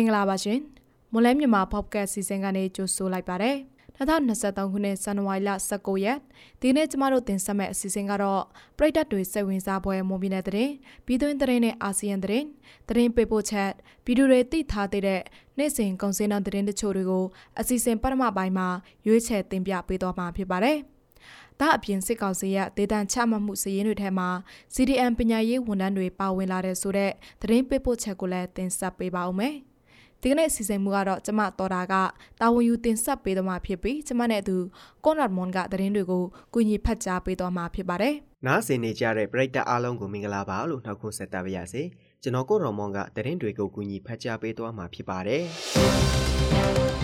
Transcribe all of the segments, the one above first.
င်္ဂလာပါရှင်မွန်လဲမြန်မာ podcast စီစဉ်ကနေကြိုဆိုလိုက်ပါတယ်2023ခုနှစ်ဇန်နဝါရီလ19ရက်ဒီနေ့ကျမတို့တင်ဆက်မယ့်အစီအစဉ်ကတော့ပြည်သက်တွေစိတ်ဝင်စားပွဲမွန်ပြည်နယ်တဲ့ပြည်တွင်းတဲ့နဲ့အာဆီယံတဲ့သတင်းပေးပို့ချက်ဗီဒီယိုတွေသိထားတဲ့နေ့စဉ်ကုန်စည်နှုန်းသတင်းတချို့တွေကိုအစီအစဉ်ပထမပိုင်းမှာရွေးချယ်တင်ပြပေးသွားမှာဖြစ်ပါတယ်။ဒါအပြင်စစ်ကောင်စီရဲ့ဒေသချမှတ်မှုစည်းရင်းတွေထဲမှာ CDM ပညာရေးဝန်ထမ်းတွေပါဝင်လာတဲ့ဆိုတဲ့သတင်းပေးပို့ချက်ကိုလည်းတင်ဆက်ပေးပါဦးမယ်။ ဒီကနေ့စီစဉ်မှုကတော့ကျမတော်တာကတာဝန်ယူတင်ဆက်ပေးသွားမှာဖြစ်ပြီးကျမနဲ့အတူကွန်ရတ်မွန်ကသတင်းတွေကိုကုညီဖတ်ကြားပေးသွားမှာဖြစ်ပါတယ်။နားဆင်နေကြတဲ့ပရိသတ်အားလုံးကိုမင်္ဂလာပါလို့နှောက်ခွန်းဆက်တာပါရစေ။ကျွန်တော်ကိုရော်မွန်ကသတင်းတွေကိုကုညီဖတ်ကြားပေးသွားမှာဖြစ်ပါတယ်။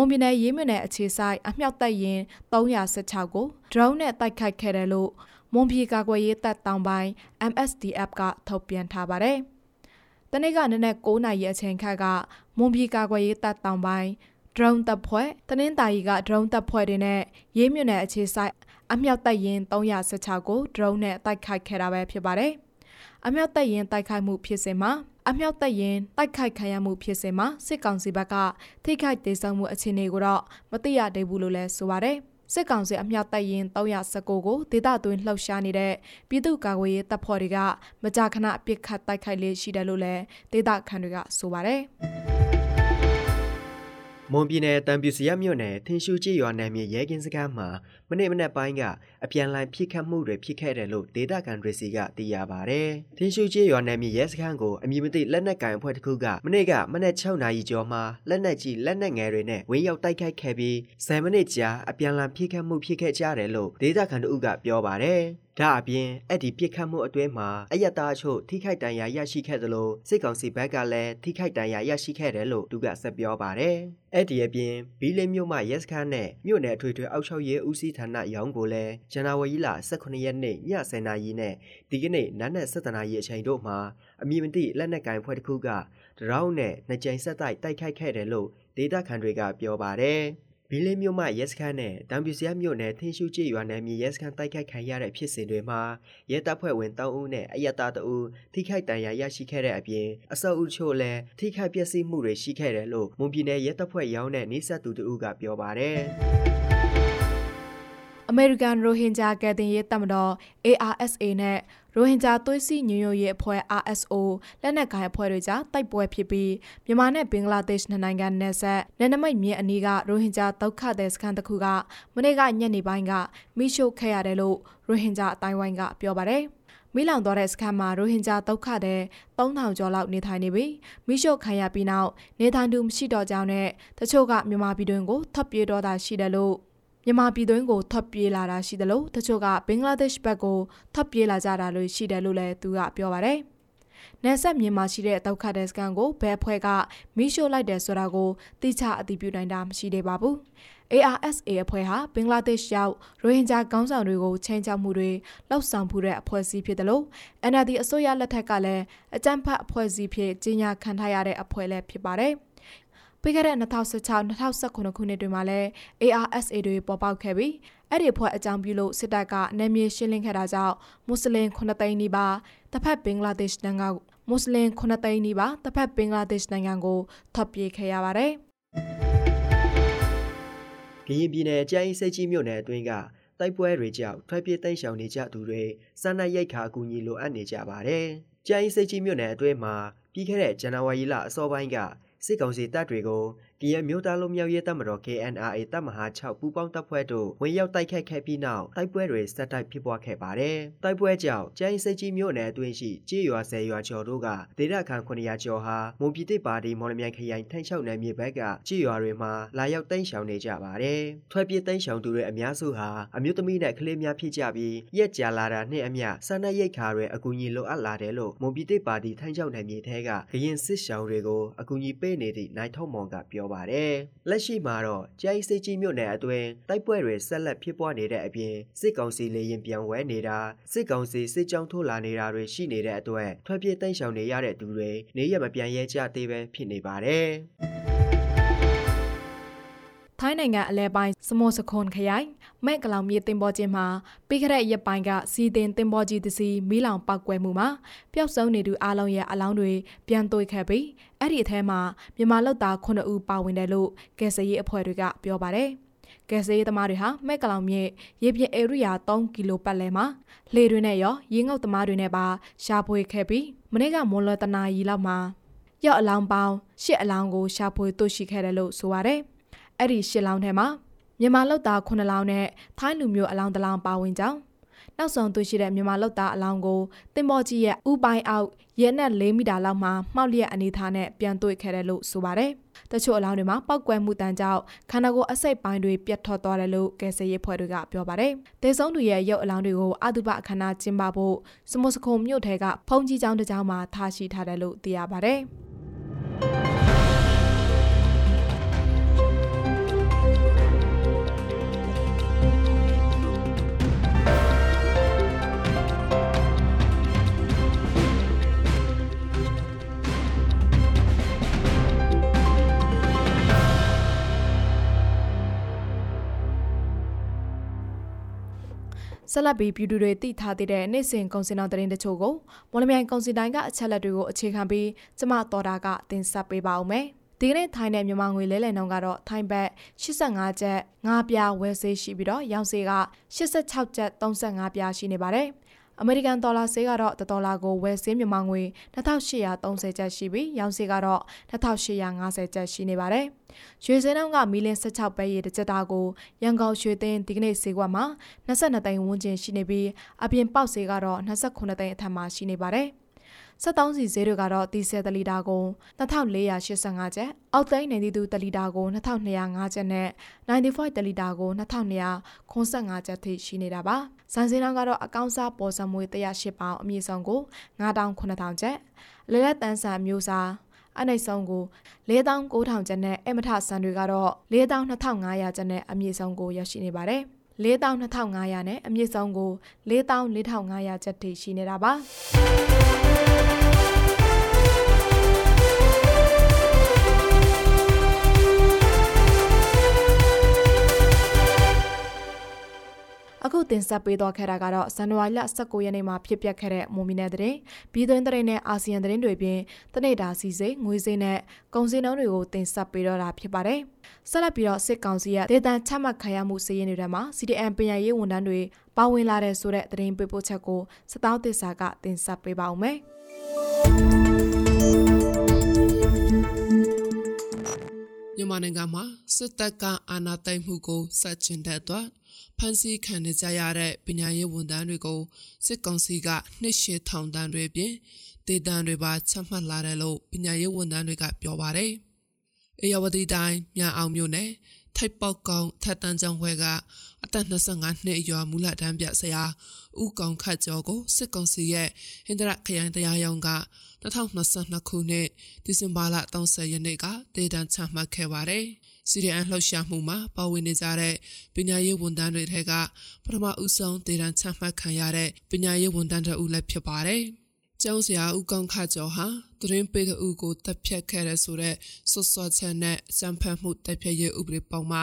မွန်ပြည်နယ်ရေးမြနယ်အခြေဆိုင်အမြောက်တပ်ရင်316ကို drone နဲ့တိုက်ခိုက်ခဲ့တယ်လို့မွန်ပြည်ကာကွယ်ရေးတပ်တောင်ပိုင်း MSDF ကထုတ်ပြန်ထားပါတယ်။တနေ့ကနနက်9နာရီအချိန်ခန့်ကမွန်ပြည်ကာကွယ်ရေးတပ်တောင်ပိုင်း drone တပ်ဖွဲ့တနင်္သာရီက drone တပ်ဖွဲ့တွေနဲ့ရေးမြနယ်အခြေဆိုင်အမြောက်တပ်ရင်316ကို drone နဲ့တိုက်ခိုက်ခဲ့တာပဲဖြစ်ပါတယ်။ အမြောက်တပ်ရင်တိုက်ခိုက်မှုဖြစ်စဉ်မှာအမြောက်တပ်ရင်တိုက်ခိုက်ခံရမှုဖြစ်စဉ်မှာစစ်ကောင်စီဘက်ကထိခိုက်ဒေဆုံးမှုအခြေအနေကိုတော့မသိရသေးဘူးလို့လည်းဆိုပါတယ်။စစ်ကောင်စီအမြောက်တပ်ရင်319ကိုဒေသတွင်းလှုပ်ရှားနေတဲ့ပြည်သူ့ကာကွယ်ရေးတပ်ဖွဲ့တွေကမကြာခဏအပစ်ခတ်တိုက်ခိုက်လေးရှိတယ်လို့လည်းဒေသခံတွေကဆိုပါတယ်။ မွန်ပြည်နယ်တံပြူစရမြို့နယ်ထင်းရှူကြီးရွာနယ်မြေရဲကင်းစခန်းမှာမနေ့မနေ့ပိုင်းကအပြန်လှန်ဖိခတ်မှုတွေဖြစ်ခဲ့တယ်လို့ဒေတာကန်ဒရစီကသိရပါဗျ။ထင်းရှူကြီးရွာနယ်မြေရဲစခန်းကိုအမည်မသိလက်နက်ကိုင်အဖွဲ့တစ်ခုကမနေ့ကမနေ့6နာရီကျော်မှာလက်နက်ကြီးလက်နက်ငယ်တွေနဲ့ဝင်းရောက်တိုက်ခိုက်ခဲ့ပြီး10မိနစ်ကြာအပြန်လှန်ဖိခတ်မှုဖြစ်ခဲ့ကြတယ်လို့ဒေတာကန်တို့ကပြောပါဗျ။ ဒါအပြင်အဲ့ဒီပြစ်ခတ်မှုအတွင်းမှာအယက်သားချို့ထိခိုက်ဒဏ်ရာရရှိခဲ့သလိုစစ်ကောင်စီဘက်ကလည်းထိခိုက်ဒဏ်ရာရရှိခဲ့တယ်လို့သူကဆက်ပြောပါတယ်။အဲ့ဒီအပြင်ဘီလင်းမြို့မှရဲစခန်းနဲ့မြို့နယ်အထွေထွေအောက်ချုပ်ရေးဦးစီးဌာနရောင်းကိုလည်းဇန်နဝါရီလ18ရက်နေ့ည10:00နာရီနဲ့ဒီကနေ့နက်နက်7:00နာရီအချိန်တို့မှာအမည်မသိလက်နက်ကိုင်ဖွဲ့တစ်ခုကဒရောင်းနဲ့နှစ်ကြိမ်ဆက်တိုက်တိုက်ခိုက်ခဲ့တယ်လို့ဒေတာခန်တွေကပြောပါတယ်။ ဘီလင်းမြို့မှရဲစခန်းနဲ့တံပြူစရမြို့နယ်ထင်းရှုကျေးရွာနယ်မြေရဲစခန်းတိုက်ခိုက်ခံရတဲ့ဖြစ်စဉ်တွေမှာရဲတပ်ဖွဲ့ဝင်3ဦးနဲ့အယက်သား2ဦးထိခိုက်ဒဏ်ရာရရှိခဲ့တဲ့အပြင်အစောအုပ်ချို့လည်းထိခိုက်ပျက်စီးမှုတွေရှိခဲ့တယ်လို့မွန်ပြည်နယ်ရဲတပ်ဖွဲ့ရောင်းတဲ့နေဆက်သူတို့ကပြောပါတယ် အမေရိကန်ရိုဟင်ဂျာကယ်တင်ရေးတပ်မတော် ARSA နဲ့ရိုဟင်ဂျာသွေးစည်းညွညွရေးအဖွဲ့ RSO လက်နက်ကိုင်အဖွဲ့တွေကြားတိုက်ပွဲဖြစ်ပြီးမြန်မာနဲ့ဘင်္ဂလားဒေ့ရှ်နိုင်ငံနယ်စပ်နယ်နိမိတ်မြစ်အနီးကရိုဟင်ဂျာဒုက္ခသည်စခန်းတစ်ခုကမနေ့ကညနေပိုင်းကမိရှို့ခဲ့ရတယ်လို့ရိုဟင်ဂျာအတိုင်းဝိုင်းကပြောပါတယ်။မိလောင်သွားတဲ့စခန်းမှာရိုဟင်ဂျာဒုက္ခတဲ့3000ကျော်လောက်နေထိုင်နေပြီးမိရှုခံရပြီးနောက်နေထိုင်သူမရှိတော့ကြောင်းနဲ့တချို့ကမြန်မာပြည်တွင်ကိုထပ်ပြေတော့တာရှိတယ်လို့ မြန်မာပြည်သွင်းကိုထပ်ပြေးလာတာရှိတယ်လို့တချို့ကဘင်္ဂလားဒေ့ရှ်ဘက်ကိုထပ်ပြေးလာကြတာလို့ရှိတယ်လို့လည်းသူကပြောပါတယ်။နယ်ဆက်မြန်မာရှိတဲ့တောက်ခတ်တဲ့စကန်ကိုဘယ်အဖွဲ့ကမိရှို့လိုက်တယ်ဆိုတာကိုတိကျအတည်ပြုနိုင်တာမရှိသေးပါဘူး။ ARSA အဖွဲ့ဟာဘင်္ဂလားဒေ့ရှ်ရောက်ရိုဟင်ဂျာကောင်းဆောင်တွေကိုချိန်ချောက်မှုတွေလှုပ်ဆောင်မှုတဲ့အဖွဲ့အစည်းဖြစ်တယ်လို့ NLD အစိုးရလက်ထက်ကလည်းအကြမ်းဖက်အဖွဲ့အစည်းဖြစ်ကြီးညာခံထားရတဲ့အဖွဲ့လည်းဖြစ်ပါတယ်။ ပြီးခဲ့တဲ့2016-2019ခုနှစ်တွေမှာလည်း ARSA တွေပေါ်ပေါက်ခဲ့ပြီးအဲ့ဒီဖွဲ့အကြောင်းပြုလို့စစ်တပ်ကနယ်မြေရှင်းလင်းခဲ့တာကြောင့်မွတ်စလင်9သိန်းနီးပါးတစ်ဖက်ဘင်္ဂလားဒေ့ရှ်နိုင်ငံမွတ်စလင်9သိန်းနီးပါးတစ်ဖက်ဘင်္ဂလားဒေ့ရှ်နိုင်ငံကိုထွက်ပြေးခဲ့ရပါတယ်။ကရင်ပြည်နယ်ကျိုင်းစိတ်ကြီးမြို့နယ်အတွင်းကတိုက်ပွဲတွေကြောင့်ထွက်ပြေးတိမ်းရှောင်နေကြသူတွေစားနပ်ရိက္ခာအကူအညီလိုအပ်နေကြပါတယ်။ကျိုင်းစိတ်ကြီးမြို့နယ်အတွင်းမှာပြီးခဲ့တဲ့ဇန်နဝါရီလအစောပိုင်းက စစ်ကောင်စီတပ်တွေကို ကရင်မျိုးသားလုံးမြောက်ရေးတပ်မတော် KNRA တပ်မဟာ6ပူးပေါင်းတပ်ဖွဲ့တို့ဝင်ရောက်တိုက်ခိုက်ခဲ့ပြီးနောက်တိုက်ပွဲတွေဆက်တိုက်ဖြစ်ပွားခဲ့ပါတယ်။တိုက်ပွဲကြောင့်ကျိုင်းစိတ်ကြီးမြို့နယ်အတွင်းရှိကြေးရွာဆယ်ရွာကျော်တို့ကဒေသခံ900ကျော်ဟာမွန်ပြည်သစ်ပါတီမော်လမြိုင်ခရိုင်ထိုင်းချောက်နယ်မြေဘက်ကကြေးရွာတွေမှာလာရောက်တိမ်းရှောင်နေကြပါတယ်။ထွက်ပြေးတိမ်းရှောင်သူတွေအများစုဟာအမျိုးသမီးနဲ့ကလေးများဖြစ်ကြပြီးရက်ကြာလာတာနဲ့အမျှစားနပ်ရိက္ခာတွေအကူအညီလိုအပ်လာတယ်လို့မွန်ပြည်သစ်ပါတီထိုင်းချောက်နယ်မြေထဲကခရင်စစ်ရှောင်တွေကိုအကူအညီပေးနေသည့်နိုင်ထုံမောင်ကပြောပါတယ်။လက်ရှိမှာတော့ကြိုင်းစိတ်ကြီးမြို့နယ်အတွင်းတိုက်ပွဲတွေဆက်လက်ဖြစ်ပွားနေတဲ့အပြင်စစ်ကောင်စီလေရင်ပြန်ဝဲနေတာစစ်ကောင်စီစစ်ကြောင်းထိုးလာနေတာတွေရှိနေတဲ့အတွက်ထွက်ပြေးတိမ်းရှောင်နေရတဲ့သူတွေနေရမပြန်ရဲကြသေးပဲဖြစ်နေပါတယ်။ ထိုင်းနိုင်ငံအလဲပိုင်းစမောစခွန်ခရိုင်မဲကလောင်မြေတင်ပေါ်ချင်းမှာပြီးခဲ့တဲ့ရက်ပိုင်းကစီတင်တင်ပေါ်ကြီးတစီမီးလောင်ပောက်ကွဲမှုမှာပျောက်ဆုံးနေသူအလုံးရဲ့အလောင်းတွေပြန်သွေးခဲ့ပြီးအဲ့ဒီအထဲမှာမြန်မာလောက်သား9ဦးပါဝင်တယ်လို့ကယ်ဆယ်ရေးအဖွဲ့တွေကပြောပါတယ်ကယ်ဆယ်ရေးသမားတွေဟာမဲကလောင်မြေရေပြင်ဧရိယာ3ကီလိုပတ်လည်မှာလေတွေနဲ့ရောရေငုပ်သမားတွေနဲ့ပါရှာဖွေခဲ့ပြီးမနေ့ကမွန်လွယ်တနာရီလောက်မှာရောက်အလောင်းပေါင်းရှစ်အလောင်းကိုရှာဖွေတွေ့ရှိခဲ့တယ်လို့ဆိုပါတယ်။ အဲ့ဒီရှစ်လောင်းထဲမှာမြန်မာလောက်သား9လောင်းနဲ့ထိုင်းလူမျိုးအလောင်းတစ်လောင်းပါဝင်ကြောင်းနောက်ဆုံးတွေ့ရှိတဲ့မြန်မာလောက်သားအလောင်းကိုတင်ပေါ်ကြီးရဲ့ဥပိုင်အောက်ရဲနဲ့4မီတာလောက်မှာမှောက်လျက်အနေထားနဲ့ပြန်တွေ့ခဲ့တယ်လို့ဆိုပါတယ်။တချို့အလောင်းတွေမှာပောက်ကွဲမှုတန်ကြောင့်ခန္ဓာကိုယ်အစိတ်ပိုင်းတွေပြတ်ထွက်သွားတယ်လို့ကယ်ဆယ်ရေးဖွဲ့တွေကပြောပါတယ်။ဒေဆုံးသူရဲ့ရုပ်အလောင်းတွေကိုအတုပအခမ်းအနားကျင်းပဖို့စမုစခုံမြို့ထဲကဖုန်ကြီးကျောင်းတစ်ကျောင်းမှာထားရှိထားတယ်လို့သိရပါတယ်။ ဆက်လက်ပြီးပြည်သူတွေသိထားသေးတဲ့နေ့စဉ်ကုန်စင်တော်သတင်းတချို့ကိုမော်လမြိုင်ကုန်စင်တိုင်းကအချက်လက်တွေကိုအခြေခံပြီးကျမတော်တာကတင်ဆက်ပေးပါဦးမယ်။ဒီကနေ့ထိုင်းနဲ့မြန်မာငွေလဲလှယ်နှုန်းကတော့ထိုင်းဘတ်85ကျပ်5ပြားဝယ်ဆေးရှိပြီးတော့ရောင်းဆေးက86ကျပ်35ပြားရှိနေပါတယ်။ အမေရိကန်ဒေါ်လာဈေးကတော့တဒေါ်လာကိုဝယ်ဈေးမြန်မာငွေ2830ကျပ်ရှိပြီးရောင်းဈေးကတော့2850ကျပ်ရှိနေပါတယ်။ရွှေဈေးနှုန်းကမီလ16ပဲရေတစ်ကျပ်သားကိုရန်ကုန်ရွှေသိန်းဒီကနေ့ဈေးကွက်မှာ22သိန်းဝန်းကျင်ရှိနေပြီးအပြင်ပေါက်ဈေးကတော့29သိန်းအထက်မှာရှိနေပါတယ်။ 73စီဈေးတွေကတော့တီဆယ်တလီတာကို2485ကျပ်အောက်သိန်းနေသူတလီတာကို2205ကျပ်နဲ့95တလီတာကို2295ကျပ်ထိရှိနေတာပါ။ဇန်စင်းတော့ကတော့အကောင့်စားပေါ်စံမွေ108ပေါင်အမြင့်ဆုံးကို9000ကျပ်လဲလက်တန်းဆန်မျိုးစားအနိုင်ဆုံးကို4900ကျပ်နဲ့အမထဆန်တွေကတော့42,500ကျပ်နဲ့အမြင့်ဆုံးကိုရရှိနေပါတယ်။ 42,500နဲ့အမြင့်ဆုံးကို44,500ကျပ်ထိရှိနေတာပါ အခုတင်ဆက်ပေးသွားခဲ့တာကတော့ဇန်နဝါရီလ19ရက်နေ့မှာဖြစ်ပျက်ခဲ့တဲ့မွန်မီနယ်တဲ့ပြည်တွင်းတဲ့နဲ့အာဆီယံတဲ့တွေပြင်တနေ့တာစီစိငွေစင်းနဲ့ကုန်စည်နှုန်းတွေကိုတင်ဆက်ပေးတော့တာဖြစ်ပါတယ်။ဆက်လက်ပြီးတော့စစ်ကောင်စီရဲ့ဒေသချမှတ်ခံရမှုစည်ရင်းတွေထဲမှာ CDM ပညာရေးဝန်ထမ်းတွေပါဝင်လာတဲ့ဆိုတဲ့သတင်းပေးပို့ချက်ကိုစတောင်းသစ္စာကတင်ဆက်ပေးပါဦးမယ်။မြန်မာနိုင်ငံမှာစစ်တပ်ကအာဏာသိမ်းမှုကိုဆက်ကျင်တဲ့အတွက် ဖမ်းဆီးခံနေကြရတဲ့ပညာရေးဝန်ထမ်းတွေကိုစစ်ကောင်စီကနှစ်ရှည်ထောင်ဒဏ်တွေပြင်ဒေသတွေပါချမှတ်လာတယ်လို့ပညာရေးဝန်ထမ်းတွေကပြောပါတယ်။အေယဝတီတိုင်းမြန်အောင်မြို့နယ်ထိုက်ပေါက်ကောင်ထက်တန်းကျောင်းခွဲကအသက်25နှစ်အရွယ်မူလတန်းပြဆရာဦးကောင်ခတ်ကျော်ကိုစစ်ကောင်စီရဲ့ဟင်္ဒရခရိုင်တရားရုံးက 2022ခုနှစ်ဒီဇင်ဘာလ30ရက်နေ့ကဒေသချမှတ်ခဲ့ပါတယ်။ CDN လှုပ်ရှားမှုမှာပါဝင်နေကြတဲ့ပညာရေးဝန်ထမ်းတွေထက်ကပထမဦးဆုံးဒေသချမှတ်ခံရတဲ့ပညာရေးဝန်ထမ်းတို့လည်းဖြစ်ပါတယ်။ ကျောင်းဆရာဦးကောင်းခကျော်ဟာသတင်းပေးသူကိုတပ်ဖြတ်ခဲ့တဲ့ဆိုတဲ့ဆွဆွချက်နဲ့စံဖတ်မှုတပ်ဖြတ်ရေးဥပဒေပေါင်းမှ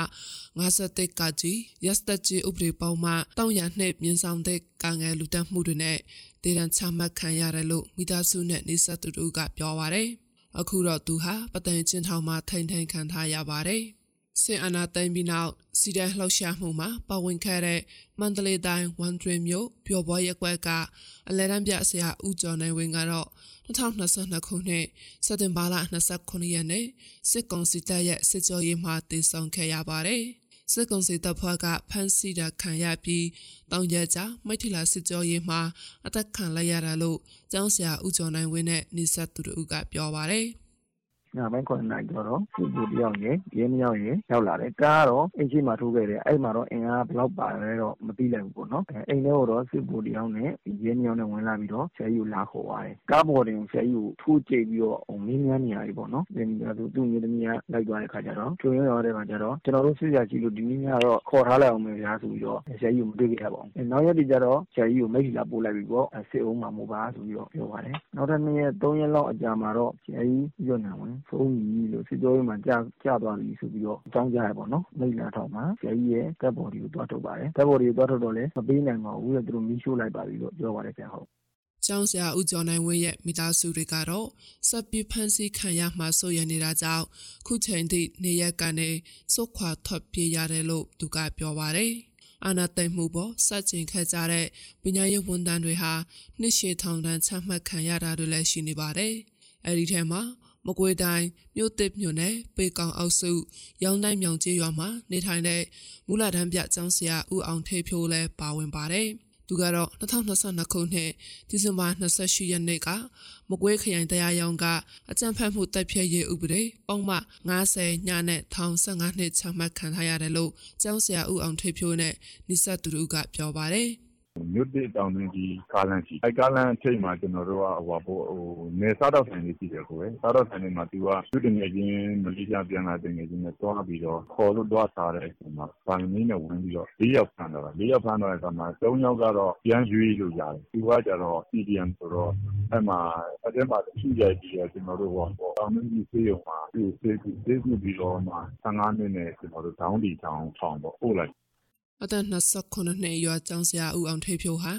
51ကကြီးရစတကြီးဥပဒေပေါင်းမှတောင်းရနှိပ်မြင်းဆောင်တဲ့ကငယ်လူတက်မှုတွေနဲ့ဒေသချမှတ်ခံရတယ်လို့မိသားစုနဲ့နေဆက်သူတို့ကပြောပါတယ်။အခုတော့သူဟာပတန်ချင်းထောင်မှာထိန်ထိန်ခံထားရပါတယ်။ စင်အနာသိမ့်ပြီးနောက်စီဒန်လှောက်ရှားမှုမှာပါဝင်ခဲ့တဲ့မန္တလေးတိုင်းဝန်တွင်မြို့ပျော်ပွဲရက်ွက်ကအလဲတန်းပြဆရာဦးကျော်နိုင်ဝင်းကတော့2022ခုနှစ်စက်တင်ဘာလ29ရက်နေ့စစ်ကောင်စီတပ်ရဲ့စစ်ကြောရေးမှတည်ဆုံခဲ့ရပါတယ်။စစ်ကောင်စီတပ်ဖွဲ့ကဖမ်းဆီးတာခံရပြီးတောင်ရကြမိထီလာစစ်ကြောရေးမှာအသက်ခံလိုက်ရတာလို့ကျောင်းဆရာဦးကျော်နိုင်ဝင်းနဲ့နေဆက်သူတို့ကပြောပါတယ်။ ညပိုင်း9နာရီကျော်တော့စစ်ဗိုလ်တယောက်ရယ်ရဲနှစ်ယောက်ရယ်ရောက်လာတယ်။ကားကတော့အိမ်ရှေ့မှာထိုးခဲ့တယ်။အဲဒီမှာတော့အင်အားဘယ်လောက်ပါတယ်တော့မသိလိုက်ဘူးပေါ့နော်။အိမ်ထဲကိုတော့စစ်ဗိုလ်တယောက်နဲ့ရဲနှစ်ယောက်နဲ့ဝင်လာပြီးတော့ဆရာကြီးကိုလာခေါ်သွားတယ်။ကားပေါ်တင်ဆရာကြီးကိုထိုးကြိတ်ပြီးတော့မေးမြန်းနေရတယ်ပေါ့နော်။သူ့အမျိုးသမီးကလိုက်သွားတဲ့အခါကျတော့ကြိုရင်းရောက်တဲ့အခါကျတော့ကျနော်တို့စစ်စရာရှိလို့ဒီနေ့ညတော့ခေါ်ထားလိုက်အောင်မယ်ဗျာဆိုပြီးတော့ဆရာကြီးကိုမတွေ့ခဲ့ရပါဘူး။နောက်ရက်တွေကျတော့ဆရာကြီးကိုမိတ္ထီလာပို့လိုက်ပြီပေါ့။စစ်အုံးမှာမို့ပါဆိုပြီးတော့ပြောပါတယ်။နောက်ထပ်၂ရက်၃ရက်လောက်အကြာမှာတော့ဆရာကြီးဦးကျော်နိုင်ဝင်းဆုံးပြီလို့စစ်ကြောရေးမှာကြာကြာသွားပြီဆိုပြီးတော့အကြောင်းကြားရပေါ့နော်မိတ်လာထောက်မှာဆရာကြီးရဲ့တပ်ဘော်ဒီကိုတွားထုတ်ပါတယ်တပ်ဘော်ဒီကိုတွားထုတ်တော့လည်းမပေးနိုင်ပါဘူးတဲ့သူတို့မီးရှို့လိုက်ပါပြီလို့ပြောပါတယ်ဆရာဟုတ်ကျောင်းဆရာဦးကျော်နိုင်ဝင်းရဲ့မိသားစုတွေကတော့စပ်ပြီးဖန်ဆီးခံရမှဆိုရနေတာကြောင့်ခုချိန်ထိနေရက်ကနေစုခွာထွက်ပြေးရတယ်လို့သူကပြောပါတယ်။အာနာသိမ့်မှုပေါ်စက်ကျင်ခဲ့ကြတဲ့ပညာရေးဝန်ထမ်းတွေဟာနှစ်ရှည်ထောင်ဒဏ်ချမှတ်ခံရတာတွေလည်းရှိနေပါတယ်။အဲဒီထဲမှာ မကွေတိုင်းမြို့တစ်မြို့နယ်ပေကောင်အောက်စုရောင်းတိုင်းမြောင်ကျေးရွာမှာနေထိုင်တဲ့မူလာတန်းပြကျောင်းဆရာဦးအောင်ထေဖြိုးလည်းပါဝင်ပါတယ်။သူကတော့2022ခုနှစ်ဒီဇင်ဘာ28ရက်နေ့ကမကွေးခရိုင်တရားရုံးကအကြံဖတ်မှုတပ်ဖြတ်ရေးဥပဒေပုံမှ90ညနဲ့ထောင်15နှစ်ချမှတ်ခံထားရတယ်လို့ကျောင်းဆရာဦးအောင်ထွေဖြိုးနဲ့နိစတူကပြောပါတယ်။ မြို့သစ်တောင်တွင်းကြီးကားလမ်းရှိတယ်။အဲဒီကားလမ်းထိပ်မှာကျနော်တို့ကနယ်စားသောက်ဆိုင်တွေရှိတယ်။စားသောက်ဆိုင်တွေမှာသူကသူ့သူငယ်ချင်းမလေးရှားပြန်လာတဲ့သူငယ်ချင်းနဲ့သွားပြီးတော့ခေါ်လို့သွားစားတဲ့အချိန်မှာဘိုင်နင်းနဲ့ဝင်ပြီးတော့၄ယောက်ဖမ်းသွားတာ။၄ယောက်ဖမ်းသွားတဲ့အခါမှာ၃ယောက်ကတော့ပြန်ရွေးလို့ရတယ်။သူကကျတော့ CDM ဆိုတော့အဲဒီမှာအထဲမှာထုရိုက်ပြီးတော့ကျနော်တို့တောင်တွင်းကြီးဆေးရုံမှာသူ့ကိုဆေးကုပြီးတော့မှ၁၅နှစ်နဲ့ဒေါင်းလီထောင်ထောင်ပို့လိုက် အသက်29နှစ်အရွယ်ကျောင်းဆရာဦးအောင်ထေဖြိုးဟာ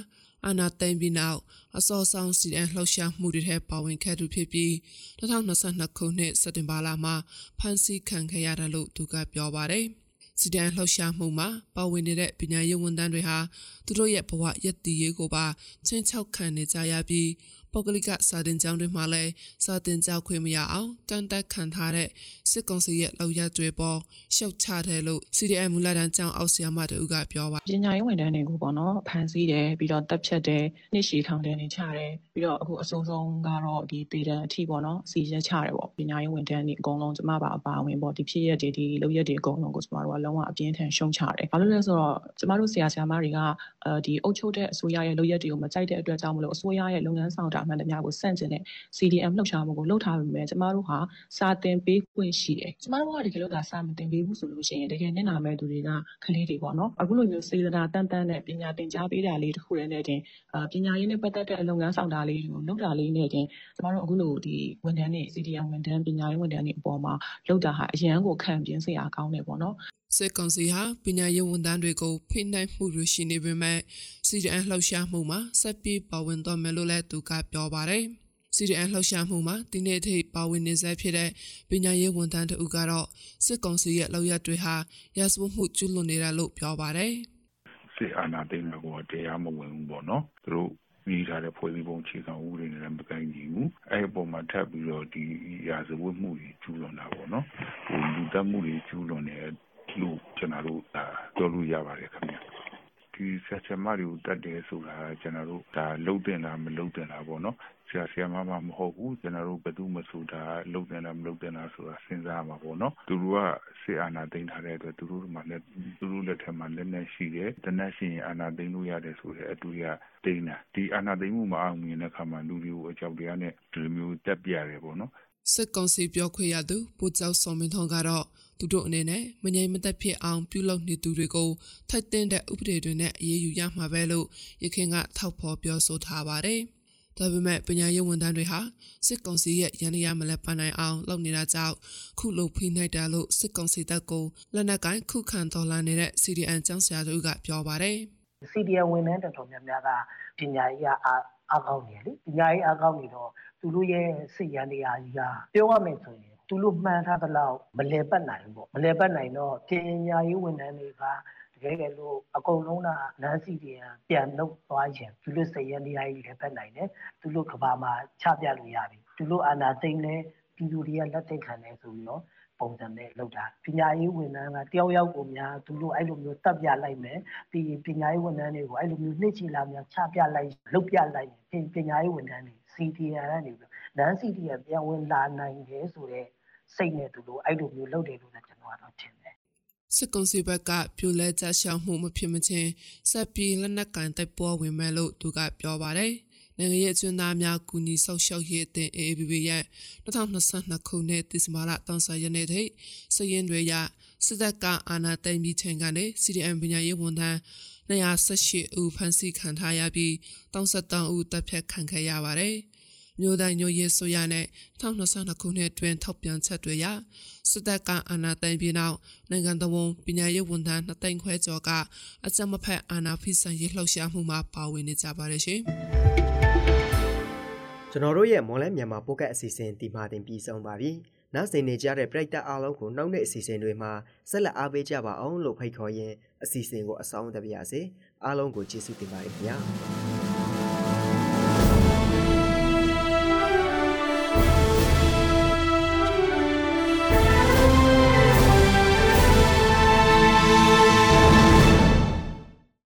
အာနာသိမ့်ပြီးနောက်အစောဆောင်စီအန်လှုပ်ရှားမှုတွေထဲပါဝင်ခဲ့သူဖြစ်ပြီး2022ခုနှစ်စက်တင်ဘာလမှာဖမ်းဆီးခံခဲ့ရတယ်လို့သူကပြောပါတယ်။စီဒန်လှုပ်ရှားမှုမှာပါဝင်နေတဲ့ပညာရေးဝန်ထမ်းတွေဟာသူတို့ရဲ့ဘဝရည်တည်ရေးကိုပါချင်းချောက်ခံနေကြရပြီး ပုဂ္ဂလိကစာတင်ကျောင်းတွေမှာလည်းစာတင်ကြောက်ခွင့်မရအောင်တန်တက်ခံထားတဲ့စစ်ကောင်စီရဲ့လောက်ရတွေပေါ်ရှုတ်ချတယ်လို့ CDM မူလာတန်းကျောင်းအောက်ဆရာမတူကပြောပါပညာရေးဝန်ထမ်းတွေကိုပေါ့နော်ဖန်ဆီးတယ်ပြီးတော့တပ်ဖြတ်တယ်နှိရှိထောင်တယ်နေချတယ်ပြီးတော့အခုအဆုံးဆုံးကတော့ဒီပေတံအထိပေါ့နော်စီရက်ချတယ်ပေါ့ပညာရေးဝန်ထမ်းတွေအကုန်လုံးကျမပါအပါဝင်ပေါ့ဒီဖြစ်ရက်တွေဒီလောက်ရက်တွေအကုန်လုံးကိုကျမတို့ကလုံးဝအပြင်းထန်ရှုံချတယ်ဘာလို့လဲဆိုတော့ကျမတို့ဆရာဆရာမတွေကအဲဒီအုပ်ချုပ်တဲ့အစိုးရရဲ့လောက်ရက်တွေကိုမကြိုက်တဲ့အတွက်ကြောင့်မလို့အစိုးရရဲ့လုပ်ငန်းဆောင်တာမှန်သမျှကိုစန့်ကျင်တဲ့ CDM လှုပ်ရှားမှုကိုလုပ်ထားပေမဲ့ကျမတို့ဟာစာတင်ပေးခွင့်ရှိတယ်ကျမတို့ကတကယ်လို့သာစာမတင်ပေးဘူးဆိုလို့ရှိရင်တကယ်နစ်နာမဲ့သူတွေကကလေးတွေပေါ့နော်အခုလိုမျိုးစေတနာတန်တန်နဲ့ပညာသင်ကြားပေးတာလေးတစ်ခုတည်းနဲ့တင်ပညာရေးနဲ့ပတ်သက်တဲ့အလုပ်ငန်းဆောင်တာလေးကိုလုပ်တာလေးနဲ့တင်ကျမတို့အခုလိုဒီဝန်ထမ်းတွေ CDM ဝန်ထမ်းပညာရေးဝန်ထမ်းတွေအပေါ်မှာလုပ်တာဟာအရန်ကိုခံပြင်းစရာကောင်းတယ်ပေါ့နော် စစ်ကောင်စီဟာပညာရေးဝန်ထမ်းတွေကိုဖိနှိပ်မှုတွေရှိနေပေမဲ့ CDN လှုပ်ရှားမှုမှာဆက်ပြီးပါဝင်သွားမယ်လို့လည်းသူကပြောပါတယ်။ CDN လှုပ်ရှားမှုမှာဒီနေ့ထိပါဝင်နေဆဲဖြစ်တဲ့ပညာရေးဝန်ထမ်းတို့ကတော့စစ်ကောင်စီရဲ့လောက်ရတွေဟာရာဇဝတ်မှုကျူးလွန်နေတာလို့ပြောပါတယ်။စစ်အာဏာသိမ်းမှုကတရားမဝင်ဘူးပေါ့နော်။သူတို့ပြီးထားတဲ့ဖွဲ့စည်းပုံအခြေခံဥပဒေနဲ့လည်းမကိုင်းကြည့်ဘူး။အဲ့အပေါ်မှာထပ်ပြီးတော့ဒီရာဇဝတ်မှုတွေကျူးလွန်တာပေါ့နော်။ဟိုလူတက်မှုတွေကျူးလွန်တဲ့ လို့ကျွန်တော်တို့ပြောလို့ရပါတယ်ခင်ဗျဒီဆက်ဆံမတွေကိုတတ်တယ်ဆိုတာကျွန်တော်တို့ဒါလှုပ်တင်တာမလှုပ်တင်တာပေါ့နော်ဆရာဆရာမမမဟုတ်ဘူးကျွန်တော်တို့ဘယ်သူမှဆိုတာလှုပ်တင်တာမလှုပ်တင်တာဆိုတာစဉ်းစားမှာပေါ့နော်သူတို့ကစေအာနာသိမ်းထားတဲ့အတွက်သူတို့မှလည်းသူတို့လက်ထက်မှာလက်နဲ့ရှိတယ်တနက်ရှိရင်အာနာသိမ်းလို့ရတယ်ဆိုတဲ့အတူရတိန်းတာဒီအာနာသိမ်းမှုမအောင်မြင်တဲ့ခါမှာလူတွေကိုအကြောက်တရားနဲ့ဒီလိုမျိုးတက်ပြရတယ်ပေါ့နော်စစ်ကောင်စီပြောခွင့်ရသူပူကျောက်စောမင်းထွန်းကတော့ သူတို့အနေနဲ့မငြိမ်မသက်ဖြစ်အောင်ပြုလုပ်နေသူတွေကိုထိုက်တဲ့ဥပဒေတွေနဲ့အရေးယူရမှာပဲလို့ရခင်ကထောက်ဖော်ပြောဆိုထားပါတယ်။ဒါပေမဲ့ပညာရေးဝန်ထမ်းတွေဟာစစ်ကောင်စီရဲ့ရန်ရမလဲပန်းနိုင်အောင်လုပ်နေတာကြောင့်ခုလိုဖိနှိပ်တာလို့စစ်ကောင်စီတပ်ကိုလက်နက်ကိုင်းခုခံတော်လှန်နေတဲ့ CDN ကျောင်းဆရာတို့ကပြောပါတယ်။ CDN ဝန်ထမ်းတော်တော်များများကပညာရေးအားအားကောင်းနေလေပညာရေးအားကောင်းနေတော့သူတို့ရဲ့စိတ်ရန်တရားကြီးကပြောရမယ်ဆိုရင် သူတို့မှန်းထားသလောက်မလဲပတ်နိုင်ပေါ့မလဲပတ်နိုင်တော့ပညာရေးဝန်ထမ်းတွေကတကယ်ကလို့အကုန်လုံးကနန်းစီတွေပြန်လုပ်သွားရင်သူတို့စိတ်ရန်တရားကြီးလည်းပတ်နိုင်တယ်သူတို့ကဘာမှာချပြလို့ရပြီသူတို့အာနာသိမ့်လဲပြည်သူတွေကလက်သိခံတယ်ဆိုပြီးတော့ပုံစံနဲ့လောက်တာပညာရေးဝန်ထမ်းကတယောက်ယောက်ကိုများသူတို့အဲ့လိုမျိုးတက်ပြလိုက်မယ်ပြီးပညာရေးဝန်ထမ်းတွေကိုအဲ့လိုမျိုးနှိမ့်ချလာများချပြလိုက်လုပ်ပြလိုက်ရင်ပညာရေးဝန်ထမ်းတွေ CDR ကနေပြီးနန်း CDR ပြန်ဝင်လာနိုင်တယ်ဆိုတော့ စိတ်နဲ့သူတို့အဲ့လိုမျိုးလုပ်တယ်လို့လည်းကျွန်တော်ကတော့ထင်တယ်စစ်ကောင်စီဘက်ကပြိုလဲကြရှောင်မှုမဖြစ်မချင်းဆက်ပြီးလက်နက်ကန်တိုက်ပွဲဝင်မဲ့လို့သူကပြောပါတယ်နိုင်ငံရေးအကျဉ်းသားများကူညီဆောက်ရှောက်ရေးအသင်း AABB ရဲ့2022ခုနှစ်ဒီဇင်ဘာလ30ရက်နေ့ထိစည်ရင်တွေရစစ်တပ်ကအာဏာသိမ်းပြီးချိန်ကနေ CDM ပညာရေးဝန်ထမ်း218ဦးဖမ်းဆီးခံထားရပြီး33ဦးတပ်ဖြတ်ခံခဲ့ရပါတယ်။ မြို့တိုင်းညိုရဲဆိုရနဲ့2022ခုနှစ်တွင်ထုတ်ပြန်ချက်တွေအရစစ်တပ်ကအာဏာသိမ်းပြီးနောက်နိုင်ငံတော်ဝန်ပညာရေးဝန်ထမ်းနှစ်သိန်းခွဲကျော်ကအကြမ်းမဖက်အာဏာဖိစံရေးလှုပ်ရှားမှုမှာပါဝင်နေကြပါတယ်ရှင်ကျွန်တော်တို့ရဲ့မော်လဲမြန်မာပို့ကတ်အစီအစဉ်ဒီမှာတင်ပြီးဆုံးပါပြီ။နောက်စဉ်နေကြတဲ့ပရိသတ်အားလုံးကိုနောက်နေ့အစီအစဉ်တွေမှာဆက်လက်အားပေးကြပါအောင်လို့ဖိတ်ခေါ်ရင်းအစီအစဉ်ကိုအဆုံးသတ်ပါရစေ။အားလုံးကိုကျေးဇူးတင်ပါတယ်ခင်ဗျာ။